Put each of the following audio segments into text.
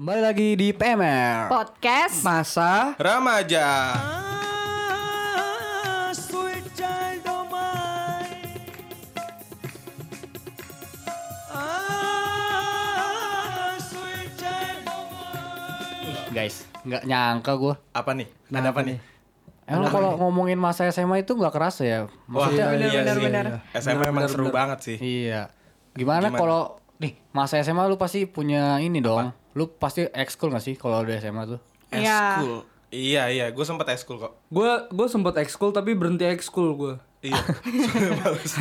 Kembali lagi di PMR Podcast Masa Remaja. Guys, nggak nyangka gue Apa nih? Ada apa nih? Emang kalau ngomongin masa SMA itu nggak kerasa ya Wah, Maksudnya iya benar, sih. benar. SMA emang seru banget sih. Iya Gimana, Gimana? kalau Nih masa SMA lu pasti punya ini dong Lu pasti ekskul gak sih kalau udah SMA tuh Iya. Eskul. Iya, iya, gue sempet eskul kok. Gue gue sempet ekskul tapi berhenti ekskul gue. Iya. Males.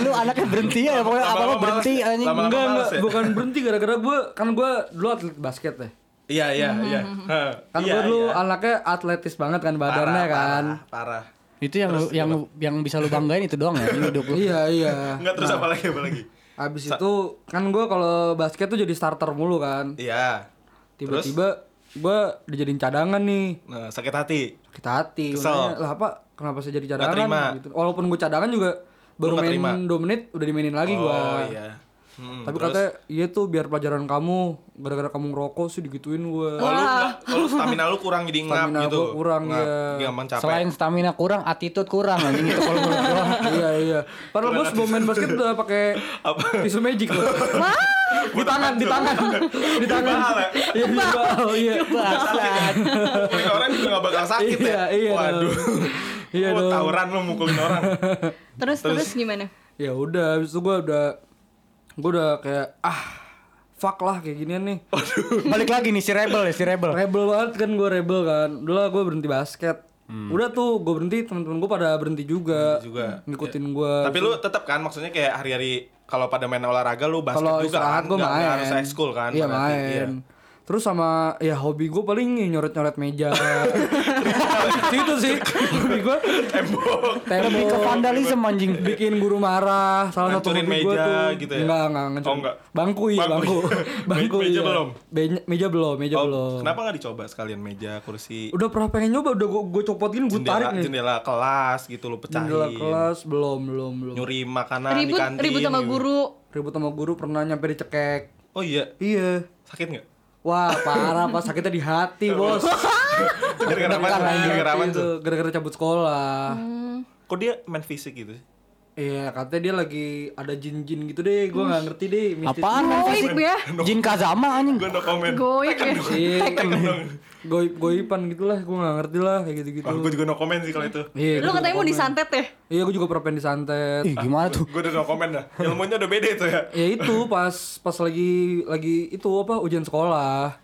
Lu anaknya berhenti ya pokoknya apa-apa males berhenti ya. anjing Enggak males enggak ya? bukan berhenti gara-gara gue kan gue dulu atlet basket ya. Iya, iya, iya. Kan iya, gue dulu iya. anaknya atletis banget kan badannya Parah, kan. Parah, parah. Itu yang lu- yang yang bisa lu banggain itu doang ya hidup lu Iya iya. Enggak terus apa lagi apa lagi? Habis itu kan gue kalau basket tuh jadi starter mulu kan. Iya. Tiba-tiba gue dijadiin cadangan nih. Nah, sakit hati. Kita hati. Kesel. Makanya, Lah apa? Kenapa saya jadi cadangan? Gitu. Walaupun gue cadangan juga baru main terima? 2 menit udah dimainin lagi oh, gue. iya. Hmm, Tapi terus? katanya iya tuh biar pelajaran kamu gara-gara kamu ngerokok sih digituin gue. Oh, lu, oh, lu stamina lu kurang jadi ngap Stamina gitu. gua kurang, Ngap, ya. Gampang capek. Selain stamina kurang, attitude kurang anjing itu kalau menurut gua iya iya. Padahal gue sebelum main basket udah pakai tisu magic loh. di tangan, di tangan, di tangan. Ya? Iya, di bawah, iya. Punya orang juga gak bakal sakit Iya, ya. iya Waduh. Iya dong. tawuran lu mukulin orang. Terus terus gimana? Ya udah, habis itu gue udah gue udah kayak ah fuck lah kayak ginian nih. Balik lagi nih si Rebel ya, si Rebel Rebel banget kan gue rebel kan. Dulu lah gue berhenti basket. Udah tuh gue berhenti teman-teman gue pada berhenti juga. Berhenti juga. Ngikutin gue. Tapi lu tetap kan maksudnya kayak hari-hari kalau pada main olahraga lu basket kalau juga kan. gue Nggak- main nggak harus ekskul kan. iya berarti. main Iya. Terus sama ya hobi gue paling nyoret nyoret meja itu sih hobi gue Tembok. Lebih ke vandalisme anjing bikin guru marah salah satu hobi gue meja tuh gitu ya? enggak enggak ngancurin. Oh, enggak. bangku iya Bangku. bangku bangku Meja iya. belum? Be- meja belum meja Oh, belum kenapa nggak dicoba sekalian meja, kursi, udah pernah pengen nyoba udah gue gue copotin gue tarik jendela, nih jendela kelas gitu lu pecahin. jendela kelas belum belum belum Nyuri makanan di Ribut kantin. ribut sama gitu. guru. ribut sama guru pernah nyampe dicekek Oh iya, iya sakit nggak? Wah parah pas sakitnya di hati bos. Gara-gara apa? Gara-gara cabut sekolah. Kok dia main fisik gitu sih? Iya katanya dia lagi ada jin-jin gitu deh Gue gak ngerti deh mistis. Apaan Goib fisik? ya. Jin Kazama anjing Gue no comment. Goib ya. Iya dong. goib goipan gitu lah Gue gak ngerti lah kayak gitu-gitu Oh, gue juga no comment sih kalau itu. Iya Lu katanya mau disantet ya? Iya gue juga pernah pengen disantet Ih gimana tuh Gue udah no comment dah. Ilmunya udah beda itu ya. Ya itu pas pas lagi lagi itu apa ujian sekolah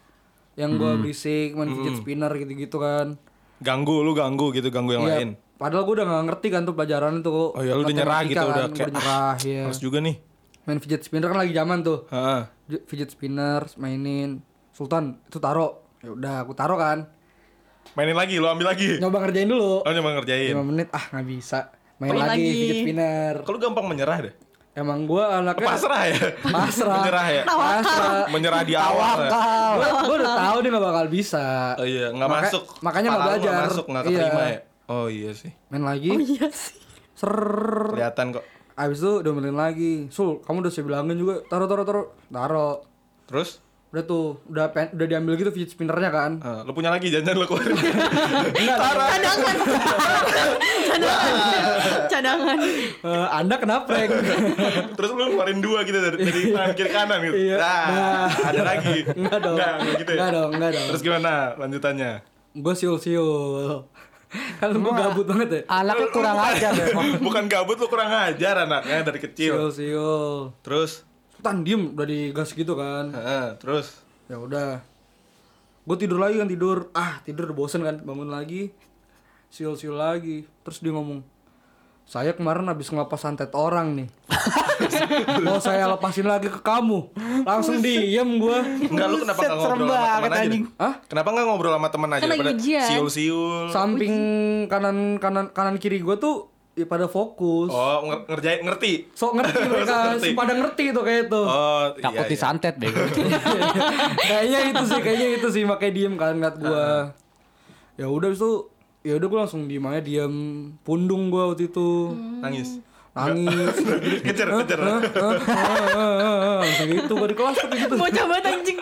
Yang gue Hmm. berisik main fidget spinner gitu-gitu kan Ganggu lu ganggu gitu, ganggu yang Iya, lain. Padahal gue udah gak ngerti kan tuh pelajaran itu Oh ya lu udah nyerah gitu kan, udah kayak nyerah ya. Harus juga nih. Main fidget spinner kan lagi zaman tuh. Heeh. Fidget spinner mainin. Sultan itu taro. Ya udah aku taro kan. Mainin lagi, lu ambil lagi. Nyoba ngerjain dulu. Oh nyoba ngerjain. 5 menit ah nggak bisa. Main lagi, lagi. fidget spinner. Kalau gampang menyerah deh. Emang gua anaknya Pasrah ya. Pasrah. Menyerah ya. Pasrah. Menyerah di awal. ya. Gua, gua udah tahu dia nggak bakal bisa. Oh iya, nggak Maka- masuk. makanya nggak belajar. masuk, nggak Iya. keterima ya. Oh iya sih. Main lagi. Oh iya sih. Ser. Kelihatan kok. Abis itu diomelin lagi. Sul, kamu udah saya bilangin juga. Taro, taro, taro. Taro. Terus Udah tuh, udah pen, udah diambil gitu fidget spinnernya kan. eh, lu punya lagi jangan lu keluarin. Cadangan. Cadangan. Cadangan. Eh, anda kena prank. Terus lu ngeluarin dua gitu dari, dari tangan kiri kanan gitu. Iya. Nah, Nah. ada lagi. Enggak dong. Enggak, enggak gitu ya. Enggak dong, enggak dong. Terus gimana lanjutannya? gue siul Kan gue gabut banget ya. Anaknya kurang ajar deh Bukan gabut lu kurang ajar anaknya dari kecil. Siul siul. Terus Sultan diem udah digas gitu kan. heeh, terus Ya udah. Gue tidur lagi kan tidur. Ah tidur bosen kan. Bangun lagi. Siul siul lagi. Terus dia ngomong. Saya kemarin habis ngelepas santet orang nih. Mau saya lepasin lagi ke kamu. Langsung diem gue. enggak lu kenapa serem ngobrol sama teman aja? anjing. Hah? Kenapa enggak ngobrol sama teman aja lagi daripada ujian. siul-siul? Samping kanan kanan kanan kiri gue tuh ya pada fokus. Oh, nger- ngerjain ngerti. Sok ngerti mereka, Ngerti. pada ngerti tuh kayak itu. Oh, Takut iya, iya. disantet bego kayaknya itu sih, kayaknya itu sih makanya diem kan ngeliat gua. Ya udah abis itu ya udah gua langsung diem aja diem. Pundung gua waktu itu. Nangis. nangis. Kejar kejar. Langsung gitu gua di kelas tuh gitu Bocah banget anjing.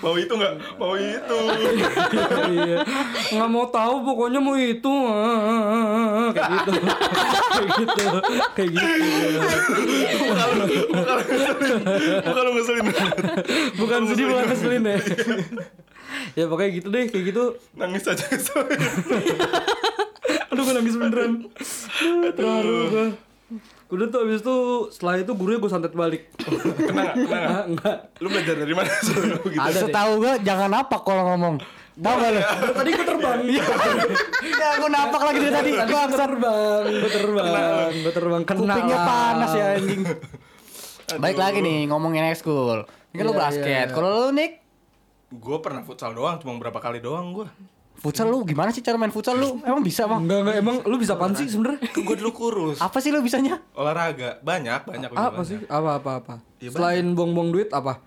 Mau itu nggak? Mau itu. Iya. Nggak mau tahu pokoknya mau itu. Ah. kayak gitu. Kayak gitu. Kayak gitu. Muka lu ngeselin bukan sedih bukan ngeselin deh ya pokoknya gitu deh kayak gitu. Nangis aja aduh gue nangis beneran. Terharu gue udah tuh abis itu setelah itu gurunya gue santet balik. Kena nggak? Ah, enggak lu belajar dari mana? Soal gitu Ada deh. Setahu gue jangan napak kalau ngomong. Tahu gak lu? tadi gue terbang. Ya gue napak lagi dari tadi. tadi gue terbang gue terbang gue terbang. Kena Kupingnya panas ya anjing. Baik lagi nih ngomongin ekskul. Ini kan lu Iya, basket. iya. Kalau lu Nick, gue pernah futsal doang cuma berapa kali doang gue futsal lu? Gimana sih cara main futsal lu? Emang bisa, Bang? enggak enggak. Emang lu bisa apaan sih sebenarnya? Gue dulu kurus. Apa sih lu bisanya? olahraga. Banyak banyak lebih apa banyak. sih apa apa apa? Ya, selain buang-buang duit apa?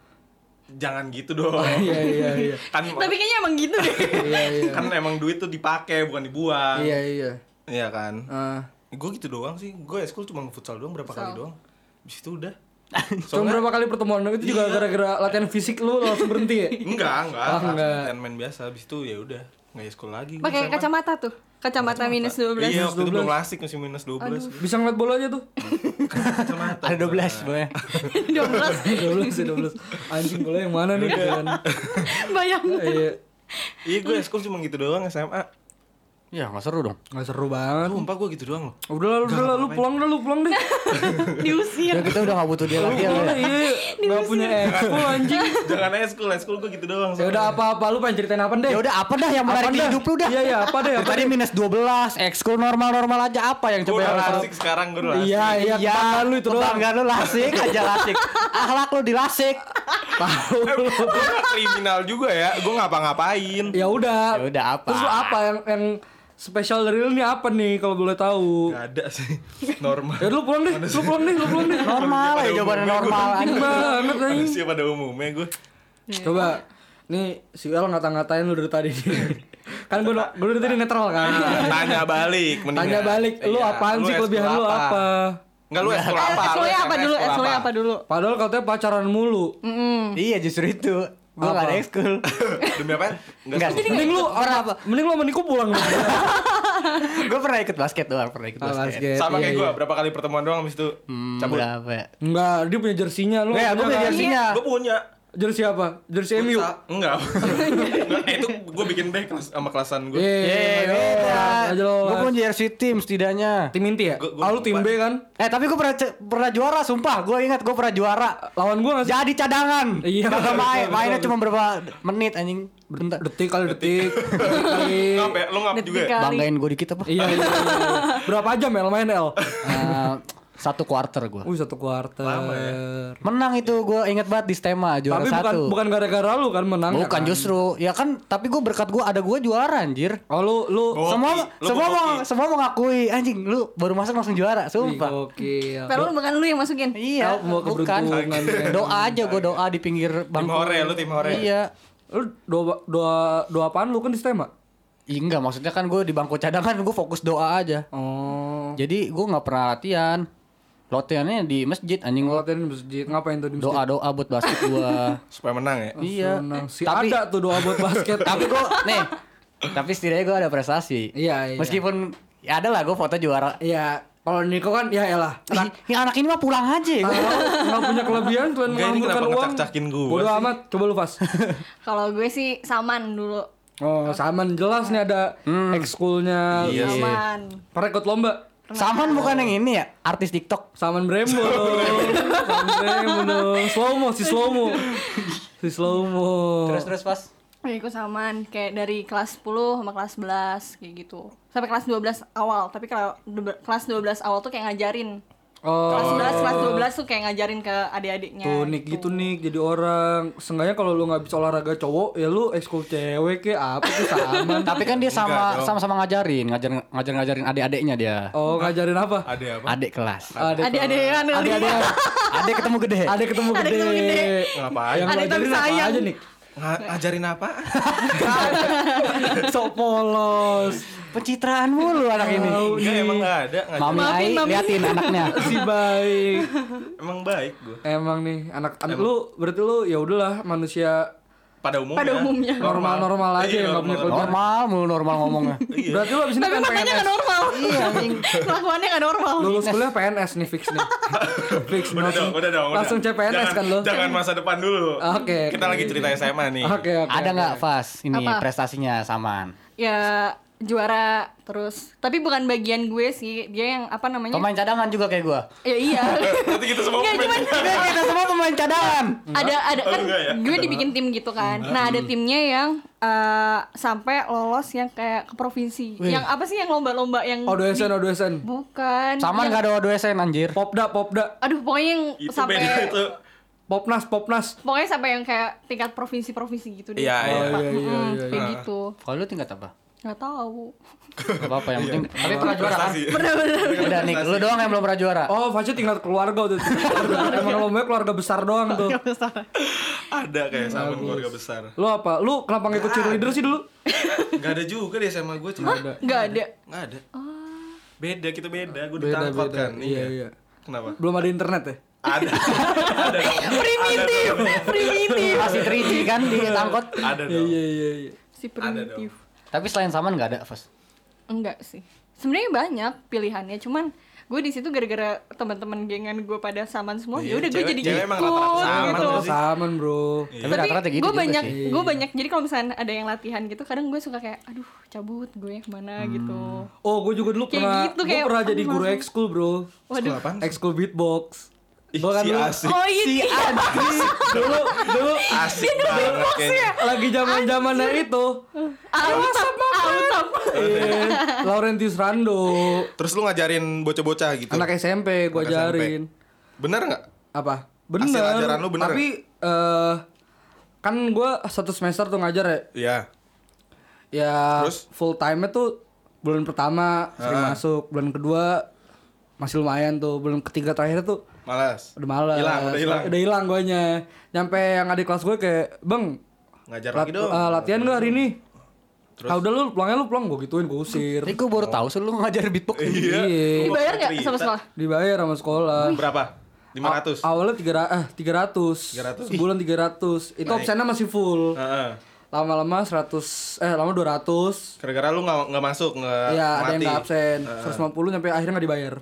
Jangan gitu dong. Iya iya iya. Kan Tapi kayaknya emang gitu deh. iya iya. Kan emang duit tuh dipakai bukan dibuang. Iya iya. Iya kan? Ah, gue gitu doang sih. Gue ekskul cuma futsal doang berapa kali doang. Habis itu udah cuma berapa kali pertemuan? Itu juga Iya. gara-gara latihan fisik lu langsung berhenti ya? Enggak enggak. Ah, enggak. latihan main biasa. Habis itu ya udah nggak ekskul lagi Pakai kacamata tuh. Kacamata minus 12. iya waktu itu belum klasik masih minus 12 bisa ngeliat bolanya tuh? Kacamata. Ada 12 boleh. 12. 12 ya 12 anjing bola yang mana nih kan Bayang. iya. Iya gue ekskul cuma gitu doang SMA Ya nggak seru dong. nggak seru banget sumpah gue gitu doang loh udah lah udah lah lu pulang dah lu pulang deh Diusir. Ya kita udah nggak butuh dia lagi ya. deh ya. iya nggak punya ekskul anjing jangan ekskul ekskul gue gitu doang ya udah apa-apa lu pengen ceritain apa deh Ya udah apa dah yang menarik di hidup lu dah. Iya, iya, apa deh, apa Tadi minus 12, ekskul normal-normal aja apa yang coba udah yang lasik sekarang gue udah lasik iya iya kebanggaan lu itu doang Kebanggaan lu lasik aja lasik. Akhlak lu dilasik. tahu lu gue gak kriminal juga ya gue ngapa-ngapain ya udah Ya udah apa? terus lu apa yang yang spesial dari lu nih apa nih kalau boleh tahu? Gak ada sih. Normal. Ya lu pulang deh lu pulang deh lu pulang deh. Normal ya jawabannya normal anjing. banget anjing. Manusia pada umumnya gue coba nih si El ngata-ngatain lu dari tadi. Kan gue gue dari tadi netral kan. Tanya balik mendingan. tanya balik lu Iya, apaan sih kelebihan lu apa? Enggak lu ekskul apa? Lu Ekskul apa dulu? Ekskul apa dulu? padahal katanya pacaran mulu. Iya justru itu. Gua Apa? gak ada ekskul. Demi apa? Enggak. mending lu apa mending lu sama Niko pulang Gue pernah ikut basket doang, pernah ikut Ah, basket. basket. Sama Iya, kayak gue, iya. berapa kali pertemuan doang habis itu Hmm, cabut. berapa ya? enggak dia punya jersinya lu Ya, gue punya jersinya. Gue punya. Jersey apa jersey MU. Enggak. Enggak, eh, itu gue bikin deh kelas sama kelasan gue. Eh, beda. Aja lo. Gue punya jersey tim setidaknya. tim inti ya Gua- gua ah lu tim. B kan Eh tapi gue pernah pernah juara, sumpah. Gue ingat gue pernah juara. lawan gua nggak sih Jadi cadangan. Iya, betul, main. betul, Mainnya betul. cuma berapa menit anjing. Bentar. detik kali detik Ngap ya? Lu ngap juga ya? Banggain gue dikit apa? iya, iya, iya, iya. berapa jam El main El Eh, satu quarter gue. Wih satu kuarter Lama ya? Menang itu gue inget banget di Stema juara tapi bukan satu. bukan gara-gara lu kan menang Bukan justru, ya kan. Tapi gue berkat gue ada gue juara anjir. oh lu lu Hoki. semua Lu semua mau semua mau ngakui anjing lu baru masuk langsung juara sumpah oke Padahal bukan lu yang masukin. iya mau bukan doa aja gue doa di pinggir bangku hore, lu tim hore. iya lu doa doa doa apaan lu kan di STEMA Iya enggak maksudnya kan gue di bangku cadangan gue fokus doa aja oh jadi gue nggak pernah latihan latihannya di masjid anjing. Gua latihan di masjid. Ngapain tuh di masjid? Doa doa buat basket gue Supaya menang ya? iya. Senang. si tapi ada tuh doa buat basket. Tapi gue nih. Tapi setidaknya gue ada prestasi. Iya iya. Meskipun ya ada lah gue foto juara. Iya. Kalau Niko kan ya elah. Ih, ya anak ini mah pulang aja. Ya. Tahu, nggak punya kelebihan Enggak, ini menghamburkan kenapa uang. ngecak-cakin gua bodoh amat. Coba lu pas Kalau gue sih saman dulu. oh saman. Jelas nih ada ekskulnya. Iya. Saman. pernah ikut lomba Saman bukan yang ini ya? Artis TikTok. Saman Brembo Saman Brembo dong. Slow mo, si slow mo Si slow mo terus terus pas Ya, ikut saman. Kayak dari kelas 10 sama kelas 11 kayak gitu. Sampai kelas 12 awal, tapi kalau kelas 12 awal tuh kayak ngajarin. Kelas Oh 11 kelas 12 tuh kayak ngajarin ke adik-adiknya. Tuh Nik gitu nih jadi orang Seenggaknya kalau lu gak bisa olahraga cowok Ya lu ekskul cewek ke apa tuh saman Tapi kan dia sama sama-sama ngajarin, ngajar ngajar ngajarin adik-adiknya dia. Oh ngajarin apa? Ada apa? Adik kelas. Adik-adikan kali. Adik-adik Adik ketemu gede. Adik ketemu Adik gede ketemu gede. Ngapain? Yang lu Adik tapi ajarin apa sayang. aja Nik? Nga- ngajarin apa? Sok polos. Pencitraan mulu anak ini. Enggak emang nggak ada. Ngajarin. Mami Ai Mami. liatin anaknya. Si baik. Emang baik gue. Emang nih anak anak lu berarti lu ya udahlah manusia Pada umumnya. Pada umumnya. Normal-normal aja Iya, yang nggak punya normal. kerjaan. Normal mulu normal ngomongnya. Berarti lu abis ini Tapi kan makanya PNS. nggak normal. Iya, anjing. Kelakuannya nggak normal. Lulus kuliah PNS nih fix nih. fix Udah langsung, dong, udah dong. udah. langsung CPNS Jangan- kan lu. Jangan masa depan dulu. Oke, Kita lagi cerita SMA nih. Oke oke. Ada nggak Fas ini Apa? prestasinya samaan? Ya juara terus. Tapi bukan bagian gue sih. Dia yang apa namanya? Pemain cadangan juga kayak gua. Ya iya. Nanti kita semua Nggak, pemain. cuman kita semua pemain cadangan. ada ada Oh, kan enggak ya? gue dibikin tim gitu kan. Nah, ada timnya yang eh, sampai lolos yang kayak ke provinsi. Wih. Yang apa sih yang lomba-lomba yang Odoesen odoesen. bukan. Samaan yang- gak ada ODSN anjir. Popda popda. Aduh, pokoknya yang Itu sampai beda itu. Popnas popnas. pokoknya sampai yang kayak tingkat provinsi-provinsi gitu deh. Iya, iya. Oh, iya, iya, Mm-mm, iya, Kayak iya. gitu. Kalau lu tingkat apa? Nggak tahu. Gak apa-apa yang penting. Tapi pernah juara kan? Prestasi. Udah nih, lu doang yang belum pernah juara. Oh, Fasya tinggal keluarga tuh. Emang lombanya keluarga besar doang tuh. Ada kayak sama keluarga besar. Lu apa? Lu kenapa ngikut cheerleader sih dulu? Gak ada juga di SMA gue cuma ada. Nggak ada. Nggak ada. Beda kita beda. Gue ditangkap kan. Iya, iya. Kenapa? Belum ada internet ya? Ada. ada. Primitif, primitif. Masih 3G kan di tangkot. Ada Iya dong. iya iya iya. Si primitif. Tapi selain samaan gak ada Fas. Enggak sih. Sebenarnya banyak pilihannya, cuman gue di situ gara-gara teman-teman gengan gue pada saman semua Iya, ya udah gue jadi cewek ikut emang rata-rata saman gitu. Saman, Bro. Tapi tapi rata-rata gitu gue banyak sih. gue banyak jadi kalau misalnya ada yang latihan gitu kadang gue suka kayak aduh cabut gue ke mana gitu Oh, gue juga dulu Kayak pernah gitu, gue kayak, pernah jadi guru ekskul, Bro. waduh? Ekskul beatbox. Ih, Gua kan si dulu- asik. oh iya dulu dulu Asik banget kayaknya. lagi zaman-zamannya itu. Autap, autap. Iya, Laurentius Rando. Terus lu ngajarin bocah-bocah gitu. Anak SMP gue Anak SMP. ajarin. Bener nggak? Apa? Bener. Hasil ajaran lu bener Tapi eh kan gue satu semester tuh ngajar ya. Iya. Ya Terus? full time tuh bulan pertama sering Ah. masuk, bulan kedua masih lumayan tuh, bulan ketiga terakhir tuh Malas. udah malas. Hilang, udah hilang. Udah hilang guanya. Nyampe yang adik kelas gue kayak, "Bang, Ngajar lat- lagi dong. eh, latihan gak hari ini?" Terus? Ah udah lu pulangnya lu pulang gue gituin gue usir. Tapi gue baru tahu sih lu ngajar beatbox. Iya. Iya. dibayar nggak sama sekolah Dibayar sama sekolah. Berapa? 500. A- awalnya tiga eh, 300. 300. Sebulan 300. Itu Naik. absennya masih full. Heeh. Lama-lama 100 eh lama 200. Gara-gara lu nggak nggak masuk nggak Iya, ada yang mati. nggak absen. 150 sampai akhirnya nggak dibayar.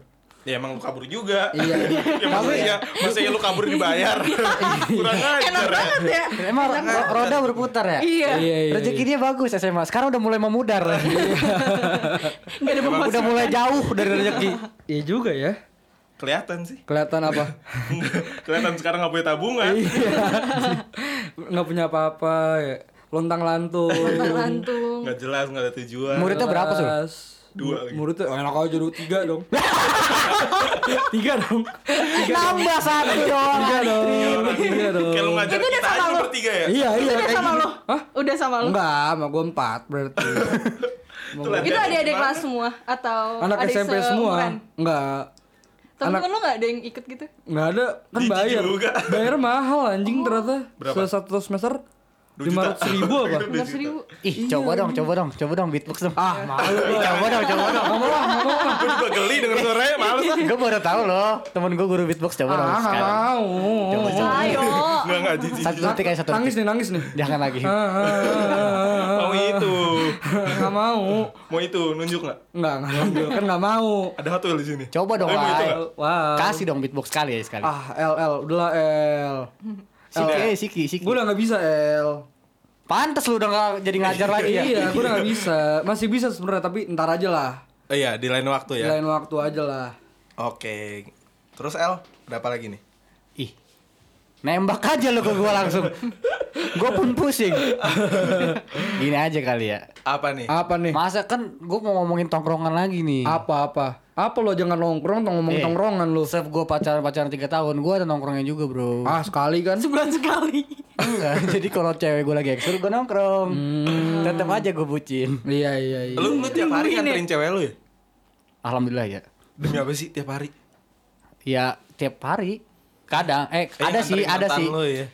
Ya emang lu kabur juga. Iya. ya maksudnya, maksudnya lu kabur dibayar. Kurang ajar ya. Emang ro- ro- roda berputar ya? iya Iya, iya. Rezekinya bagus SMA. Sekarang udah mulai memudar. nggak ada pemasukan udah mulai jauh dari rezeki. Iya juga ya. Kelihatan sih. Kelihatan apa? Kelihatan sekarang nggak punya tabungan. Iya. Nggak punya apa-apa ya. Lontang lantung. lantung Nggak jelas, nggak ada tujuan. Muridnya berapa sih? Dua lagi. Muridnya oh, enak aja dulu tiga dong. tiga dong. Nambah satu doang. Tiga dong. Tiga dong. Kayak lu ngajar Itu udah kita sama aja bertiga ya? Iya iya udah sama gini. lo Hah? udah sama lo Enggak, sama gue empat berarti. Itu adik-adik gimana? kelas semua atau Anak adik SMP semua. Enggak. temen-temen lo nggak ada yang ikut gitu Enggak ada, kan bayar. juga. Bayar mahal anjing ternyata. Berapa? Satu semester lima ratus ribu apa? Belas juta. ribu Ih, coba dong, coba dong, coba dong beatbox dong. Ah, malu coba dong, coba dong. Ngomong lah, ngomong lah. Gue juga geli denger suaranya, ah. Gue baru tahu loh, temen gue guru beatbox coba dong Ah, nggak sekarang. mau. Coba, coba. ayo Enggak, enggak, jijik. Satu detik aja satu Nangis nih, nangis nih. Jangan lagi. Ah, ah, Mau itu. Nggak mau. Mau itu, nunjuk nggak? Enggak, enggak ngambil. Kan enggak mau. Ada Wheels di sini. Coba dong, mau Wai. nggak? Wow. Kasih dong beatbox sekali ya sekali. Ah, L, L. Udahlah, L. Siki, eh, Siki, Siki. Gue udah nggak bisa, L. Pantes lu udah gak jadi ngajar lagi ya. Iya, gue udah nggak bisa. Masih bisa sebenarnya, tapi ntar aja lah. Oh iya, di lain waktu Di ya. lain waktu aja lah. Oke. Terus L, berapa lagi nih? Ih. Nembak aja lu ke gua langsung. gua pun pusing. Gini aja kali ya. Apa nih? Apa nih? Masa kan gua mau ngomongin tongkrongan lagi nih. Apa-apa? Apa lo jangan nongkrong, tong ngomong Eh. tongkrongan lo. Setiap gua pacaran-pacaran 3 tahun, gua ada nongkrongnya juga, Bro. Ah, sekali kan? sebulan sekali Enggak, jadi kalau cewek gua lagi ekskul, gua nongkrong. Tetep aja gua bucin. Iya, iya, iya. Lu lu tiap hari nganterin cewek lu ya? Alhamdulillah ya. Demi apa sih tiap hari? Ya tiap hari. Kadang, eh Kayaknya ada sih, ada sih. Lu ya.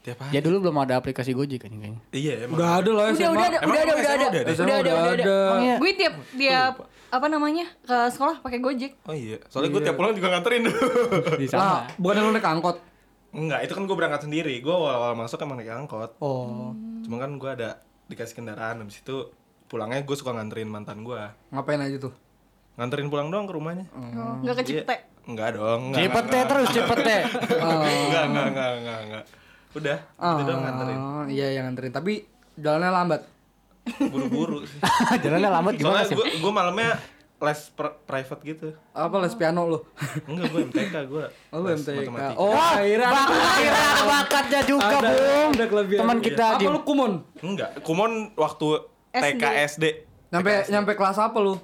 Tiap hari. Ya dulu belum ada aplikasi Gojek kan kayaknya. Iya emang. Udah ada lah Udah, SMA. udah ada, Emang udah ada, SMA udah ada. udah ada? SMA Udah ada, udah ada. Emang iya? Gue tiap tiap apa namanya ke sekolah pakai Gojek. Oh iya. Soalnya gue tiap pulang juga nganterin. Di sana. bukan lu naik angkot. Enggak, itu kan gue berangkat sendiri. Gue awal-awal masuk emang naik angkot. Oh. Cuma kan gue ada dikasih kendaraan. Habis itu pulangnya gue suka nganterin mantan gue. Ngapain aja tuh? Nganterin pulang doang ke rumahnya. Oh, Enggak ke Cipete. Iya. Enggak dong. Enggak, Cepet teh terus cepet teh. Enggak, enggak, enggak, enggak, enggak. Udah, itu doang nganterin. Oh, iya yang nganterin. Tapi jalannya lambat. Buru-buru sih. Jalannya lambat gimana Soalnya sih? gue gue malamnya les pri- private gitu. Apa les piano lu? Enggak, gue MTK gue. Oh, lu les MTK. matematika. Oh, akhirnya. Akhirnya ada bakatnya juga, Ada- Bung. ada kelebihan. Teman kita Apa di lu kumon? Enggak, kumon waktu TK SD. Nyampe nyampe kelas apa lu?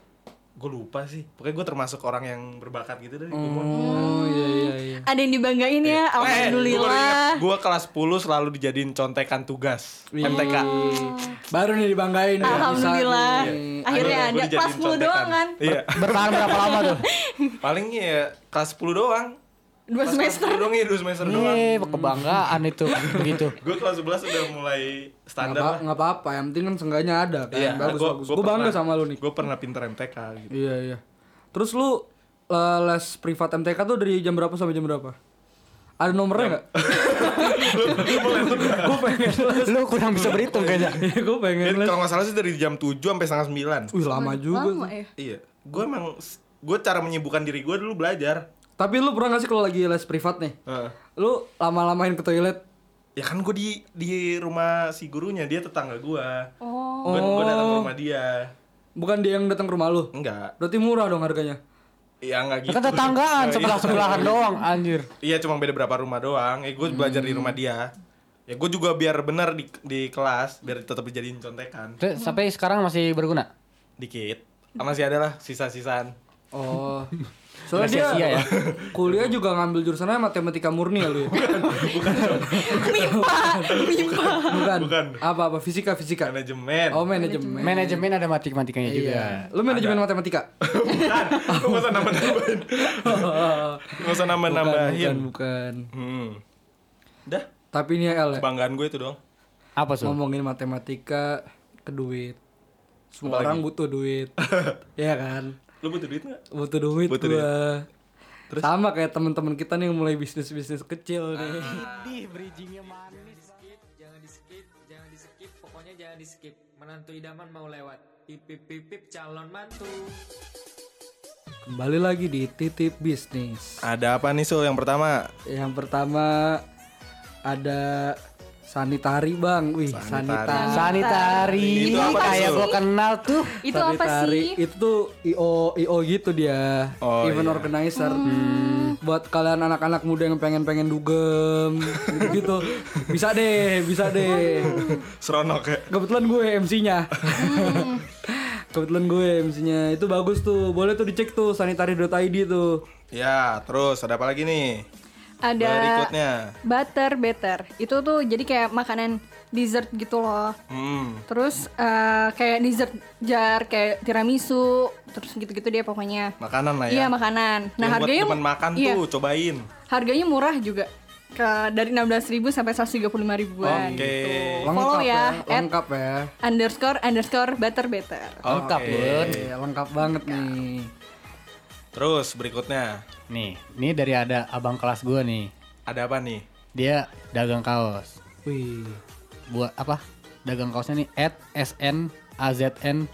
Gue lupa sih. Pokoknya gue termasuk orang yang berbakat gitu dari kumon. Oh, iya iya iya. Ada yang dibanggain ya, alhamdulillah. Gue kelas 10 selalu dijadiin contekan tugas MTK. Baru nih dibanggain ya, Alhamdulillah. nih. Akhirnya Gua ada kelas 10 doang kan. Iya. bertahan berapa lama tuh? Paling ya kelas 10 doang. Dua Kelas semester. 10 doang ya, 2 semester doang. Nih, kebanggaan itu begitu. Gue kelas 11 udah mulai Nggak standar apa- lah. nggak apa-apa, yang penting kan seenggaknya ada kan. Iya, bagus bagus. Gue bangga sama lu nih. Gue pernah pinter MTK gitu. Iya iya. Terus lu eh, les privat MTK tuh dari jam berapa sampai jam berapa? Ada nomornya nggak? Gue pengen les. Lu kurang bisa berhitung kayaknya. Gue pengen kalau nggak salah sih dari jam 7 sampai setengah 9. Wih lama juga. Lama ya. Iya. Gue emang gue cara menyibukkan diri gue dulu belajar. Tapi lu pernah gak sih kalau lagi les privat nih? Heeh. Lu lama-lamain ke toilet? Ya kan gue di di rumah si gurunya dia tetangga gue. Oh. Gue gue datang ke rumah dia. Bukan dia yang datang ke rumah lu? Enggak. Berarti murah dong harganya. Ya enggak gitu. Kan tetanggaan sebelah sebelahan doang anjir. Iya cuma beda berapa rumah doang. Ya gue belajar di rumah dia. Ya gue juga biar benar di di kelas biar tetap dijadiin contekan. Terus sampai sekarang masih berguna. Dikit. Masih ada lah sisa-sisaan. Oh. Soalnya dia ya. kuliah juga ngambil jurusannya matematika murni ya lu ya? Mipa, Mipa. Bukan. Bukan. Apa apa fisika fisika. Manajemen. Oh manajemen. Manajemen ada matematikanya juga. Iya. Lu manajemen matematika? Bukan. Lu usah nambah-nambahin. Gak usah nambah-nambahin. Bukan, bukan. Hmm. Udah. Tapi ini ya El ya, Kebanggaan gue itu dong. Apa tuh? ngomongin matematika ke duit. Semua orang butuh duit. Iya kan? Lu butuh duit gak? Butuh duit Butuh gua. Sama kayak teman-teman kita nih yang mulai bisnis-bisnis kecil nih. Di bridgingnya manis. jangan di skip jangan di skip pokoknya jangan di skip menantu idaman mau lewat pip pip pip pip calon mantu Kembali lagi di Titip Bisnis. Ada apa nih Sul yang pertama? Yang pertama ada sanitari bang, wih sanitari. Sanitari. Kayak gua kenal tuh. Itu apa Sanitari, sih? Itu tuh IO IO gitu dia, Oh, event iya. organizer. Buat kalian anak-anak muda yang pengen-pengen dugem gitu, bisa deh, bisa deh. Seronok ya. Kebetulan gue MC-nya. Kebetulan gue MC-nya. Itu bagus tuh. Boleh tuh dicek tuh sanitari.id tuh. Ya, terus ada apa lagi nih? Ada Berikutnya. butter better. Itu tuh jadi kayak makanan dessert gitu loh. Hmm. Terus eh, kayak dessert jar kayak tiramisu, terus gitu-gitu dia pokoknya. Makanan lah ya. Iya makanan. Nah Yang buat harganya teman makan iya, tuh, cobain. harganya murah juga. Ke dari 16.000 sampai 135 ribuan. Oke. Gitu. Follow ya, at lengkap ya. underscore underscore butter better. Lengkap. Bun. Oke, lengkap banget nih. Terus berikutnya. Nih, ini dari ada abang kelas gua nih. Ada apa nih? Dia dagang kaos. Wih. Buat apa? Dagang kaosnya nih at snazn.co.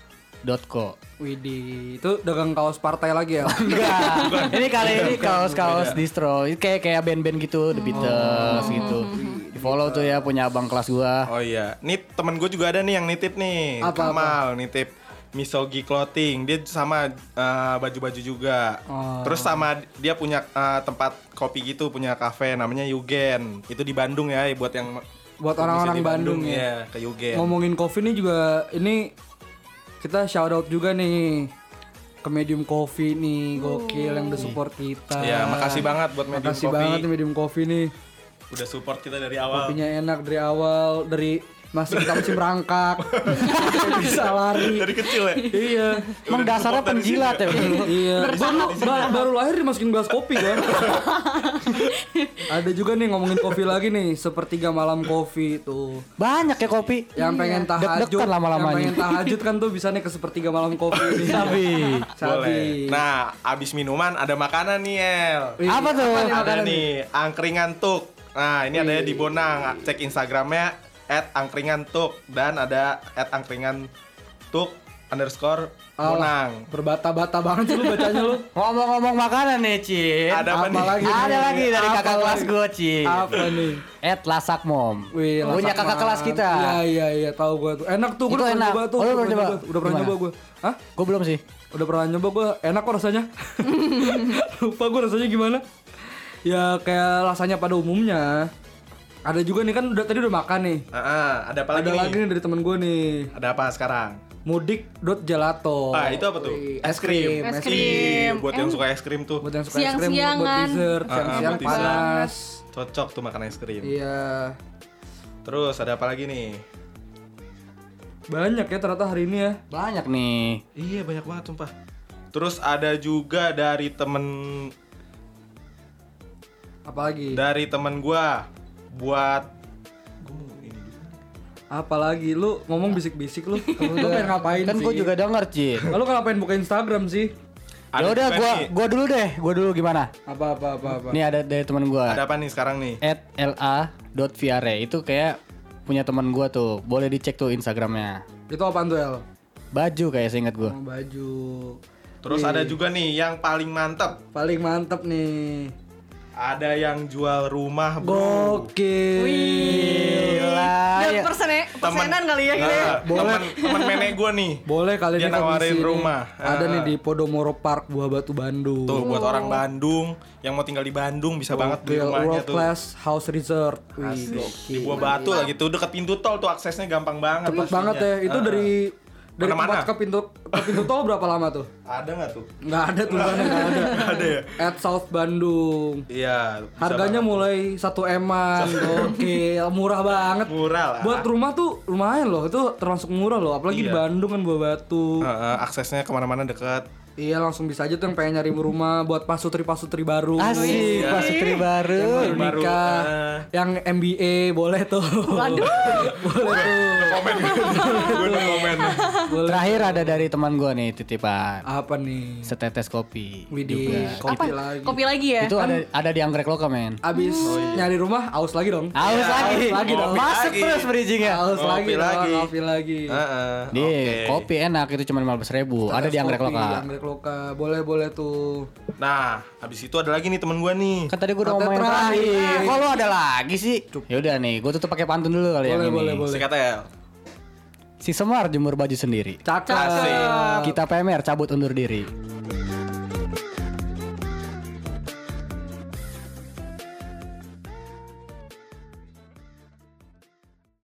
Widih, itu dagang kaos partai lagi ya? Enggak. ini kali ini kaos-kaos distro. Ini kayak kayak band-band gitu, The Beatles gitu. Di follow tuh ya punya abang kelas gua. Oh iya, nih temen gue juga ada nih yang nitip nih. Apa, Kamal nitip Misogi Clothing. Dia sama uh, baju-baju juga. Oh. Terus sama dia punya uh, tempat kopi gitu, punya kafe namanya Yugen. Itu di Bandung ya, buat yang Buat orang-orang di Bandung, ya. Iya, ke Yugen. Ngomongin coffee nih juga ini kita shout out juga nih ke Medium Coffee nih, gokil yang udah support kita. Ya, makasih banget buat Medium Makasih Coffee. banget nih Medium Coffee nih. Udah support kita dari awal. Kopinya enak dari awal, dari masih kita masih merangkak, bisa lari. Dari kecil ya. Iya. Emang dasarnya penjilat ya. Iya, baru, ba- baru lahir dimasukin gelas kopi kan. Ada juga nih ngomongin kopi lagi nih, sepertiga malam kopi tuh. Banyak ya kopi. Yang pengen tahajud, Deg-degan lama-lamanya. yang pengen tahajud kan tuh bisa nih ke sepertiga malam kopi. Sabi. Sabi. Boleh. Nah, abis minuman ada makanan nih, El. Wih, Apa tuh? ada makanan nih angkringan tuk. Nah, ini ada di Bonang. Cek Instagramnya angkringan tuk dan ada angkringan tuk underscore Alah, Bonang. Berbata-bata banget sih lu bacanya lu. Ngomong-ngomong makanan nih, Ci. Ada apa, Apa nih? lagi? Ada nih? lagi dari Apa kakak kelas gue, Ci. Apa nih? Ed Lasak Mom. Wih, Punya lasak kakak man. kelas kita. Iya iya iya, tahu gua tuh. Enak tuh, gua Itu udah pernah nyoba tuh. Oh, lu Udah pernah nyoba? nyoba. Udah pernah nyoba gua. Hah? Gue belum sih. Udah pernah nyoba gua. Enak kok rasanya. Lupa gua rasanya gimana. Ya kayak rasanya pada umumnya. Ada juga nih kan udah tadi udah makan nih. Ah, ah, ada apa lagi Ada nih? lagi nih dari temen gue nih. Ada apa sekarang? Mudik dot gelato. Ah, itu apa tuh? Es krim. Es es krim. Buat yang suka es krim tuh. Buat yang suka es krim, buat Siang-siangan. dessert, ah, siang-siang buat dessert. panas. Cocok tuh makan es krim. Iya. Terus ada apa lagi nih? Banyak ya ternyata hari ini ya. Banyak nih. Iya banyak banget sumpah. Terus ada juga dari temen Apalagi? dari temen gua buat gua mau ini juga. Apalagi lu ngomong bisik-bisik lu. lu pengen ngapain Kan sih? gue juga denger, Ci. Lalu ngapain buka Instagram sih? Ya udah gua nih. gua dulu deh. Gua dulu gimana? Apa apa apa apa. Nih ada dari teman gua. Ada apa nih sekarang nih? at la.viare itu kayak punya teman gua tuh. Boleh dicek tuh Instagramnya. Itu apaan tuh El? Baju kayak seingat gua. Oh, baju. Terus ada juga nih yang paling mantep. Paling mantep nih. Ada yang jual rumah, bro. Gokil. Gila. Dan ya. persen persenan kali ya gitu temen, temen nenek gua nih. Boleh kali Dia ini nawarin nih. rumah. Ada Ah. nih di Podomoro Park Buah Batu Bandung. Tuh buat orang Bandung yang mau tinggal di Bandung bisa banget beli Gokil, rumahnya World tuh. Class House Resort. Wih, gokil. Di Buah Batu lagi tuh deket pintu tol tuh aksesnya gampang banget. Cepet pastinya. banget ya. Itu Ah, dari dari tempat ke pintu ke pintu tol berapa lama tuh? Ada nggak tuh? Nggak ada tulisannya nggak ada. Ada ya? At South Bandung. Iya. Harganya banget. mulai satu eman, gokil, murah banget. murah lah. Buat rumah tuh lumayan loh, itu termasuk murah loh. Apalagi di Iya. Bandung kan Buah Batu. Heeh, aksesnya ke mana-mana deket. Iya langsung bisa aja tuh yang pengen nyari rumah buat pasutri pasutri baru. Asik, Iya. pas istri baru. Baru Baru, nikah, eh. yang MBA boleh tuh. Waduh. boleh tuh. Komen. Gue komen. Boleh. Terakhir ada dari teman gua nih titipan. Apa nih? Setetes kopi. Widih, juga. kopi Apa? lagi. Kopi lagi ya? Itu ada ada di anggrek lokal, men. Abis nyari rumah, aus lagi dong. Aus Ya, lagi. aus lagi dong. Masuk Lagi. terus bridgingnya. Aus Kopi lagi, lagi. lagi. kopi lagi. Heeh, Di oke. kopi enak itu cuma 15.000 ribu. Ada di anggrek Kopi, lokal. Lokal, boleh boleh tuh. Nah, habis itu ada lagi nih temen gue nih. Kan tadi gue udah ngomong yang terakhir. Kok lu ada lagi sih? Ya udah nih, gue tutup pakai pantun dulu kali yang Boleh, ini. boleh, boleh. Sikat ya. Si Semar jemur baju sendiri. Cakep. Kita PMR cabut undur diri.